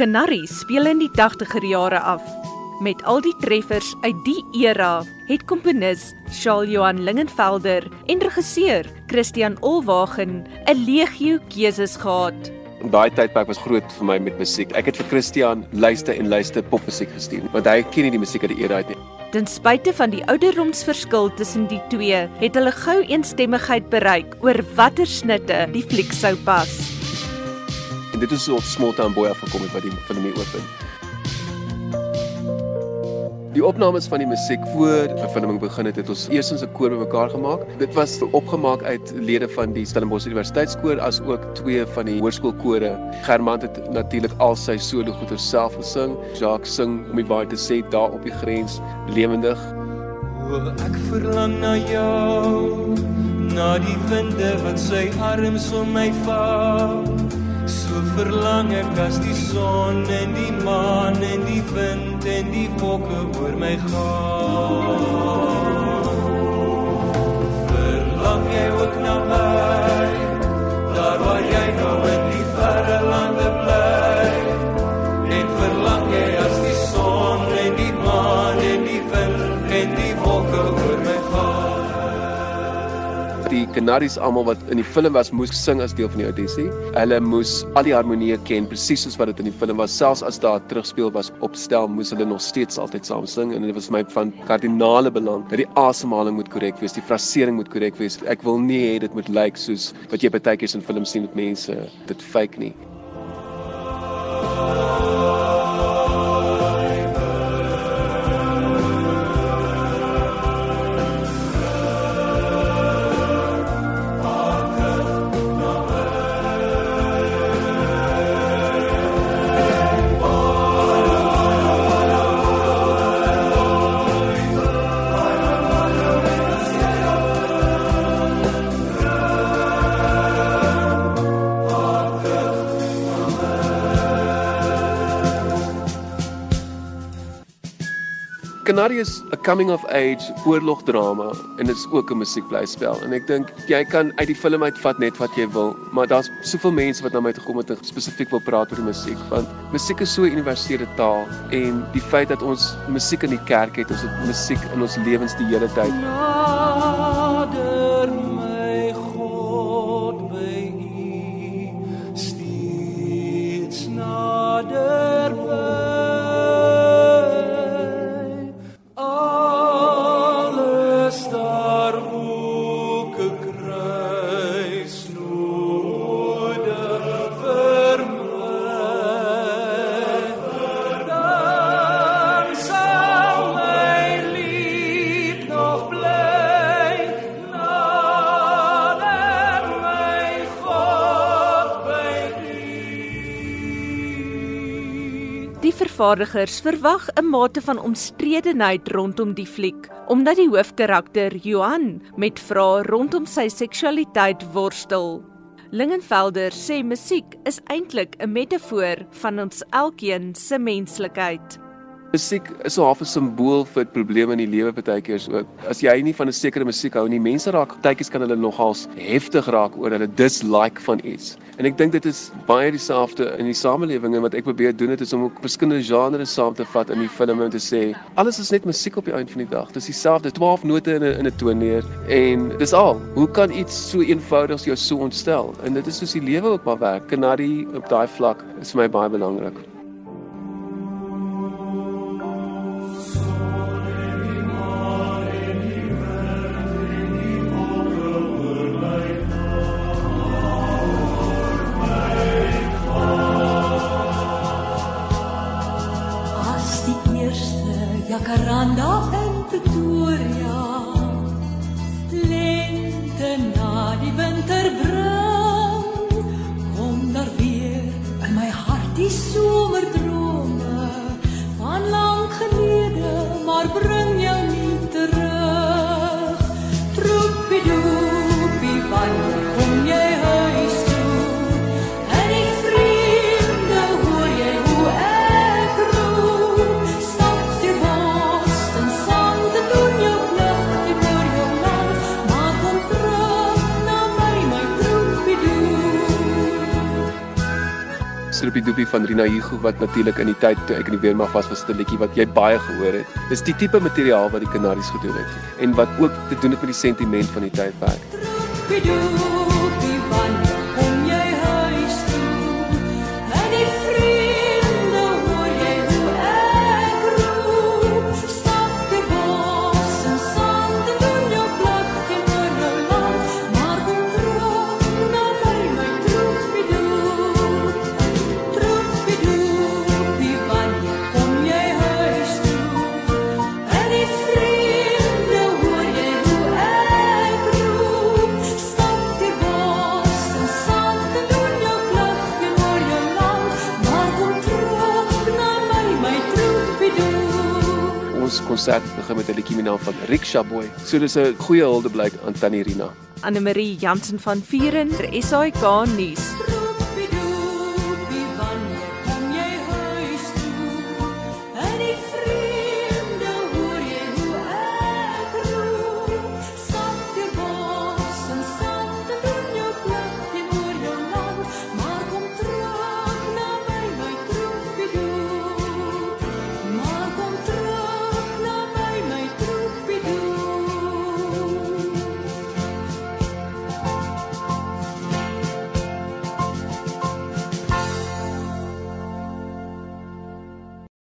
Canary speel in die 80er jare af. Met al die treffers uit die era het komponis Charles Johan Lingenvelder en regisseur Christian Olwagen 'n legio keuses gehad. Daai tydperk was groot vir my met musiek. Ek het vir Christian luister en luister popmusiek gestuur, want hy ken nie die musiek uit die era uit nie. Ten spyte van die ouderdomsverskil tussen die twee, het hulle gou eensstemmigheid bereik oor watter snitte die fliek sou pas. En dit is so op Small Town Boy afgekom het wat die film mee open. Die opnames van die musiek voor die verfilming begin het, het ons eers 'n koor bymekaar gemaak. Dit was opgemaak uit lede van die Stellenbosch Universiteitskoor as ook twee van die hoërskoolkore. Germant het natuurlik al sy solo goeie self gesing. Jacques sing om die baie te sê daar op die grens lewendig. Ek verlang na jou, na die winde wat sy arms om my vat. Verlang ek as die son en die maan en die wind en die wolke oor my gaan. Die Canaries almal wat in die film was, moes sing as deel van die audisie. Hulle moes al die harmonieë ken presies soos wat dit in die film was. Selfs as daar terugspeel was op stel, moes hulle nog steeds altyd saam sing en dit was my van kardinale belang dat die asemhaling moet korrek wees, die frasering moet korrek wees. Ek wil nie hê dit moet lyk soos wat jy baie keer in films sien met mense dit fake nie. Canary is 'n coming of age oorlogdrama en dit is ook 'n musiekblyspel en ek dink jy kan uit die film uitvat net wat jy wil, maar daar's soveel mense wat na my toe kom en spesifiek wil praat oor die musiek want musiek is so 'n universele taal en die feit dat ons musiek in die kerk het, ons het musiek in ons lewens die hele tyd. Nader Die vervaardigers verwag 'n mate van omstredenheid rondom die fliek, omdat die hoofkarakter Johan met vrae rondom sy seksualiteit worstel. Lingenvelder sê musiek is eintlik 'n metafoor van ons elkeen se menslikheid. Musiek is so half 'n simbool vir probleme in die lewe partykeers ook. As jy nie van 'n sekere musiek hou nie, mense raak partykeers kan hulle nogals heftig raak oor hulle dislike van iets. En ek dink dit is baie dieselfde in die samelewing en wat ek probeer doen het is om ook verskillende genres saam te vat in die film en te sê alles is net musiek op die einde van die dag. Dis dieselfde 12 note in 'n in 'n toneer en dis al. Hoe kan iets so eenvoudig jou so ontstel? En dit is soos die lewe ook maar werk. Kanadi op daai vlak is vir my baie belangrik. Die eerste jacaranda in Pretoria. Lente na die winter bring kom daar weer in my hart die somerdrome van lank gelede maar bring Stroopie Doopie van Rina Hugo wat natuurlik in die tyd toe ek in die weermag was was 'n liedjie wat jy baie gehoor het. Dis die tipe materiaal wat die Kanaries gedoen het en wat ook te doen het met die sentiment van die tydperk. Troepidoe konsert begin met 'n liedjie met die naam van Rickshaw Boy. So dis 'n goeie huldeblyk aan Tannie Rina. Anne Marie Jansen van Vieren vir SAK nuus.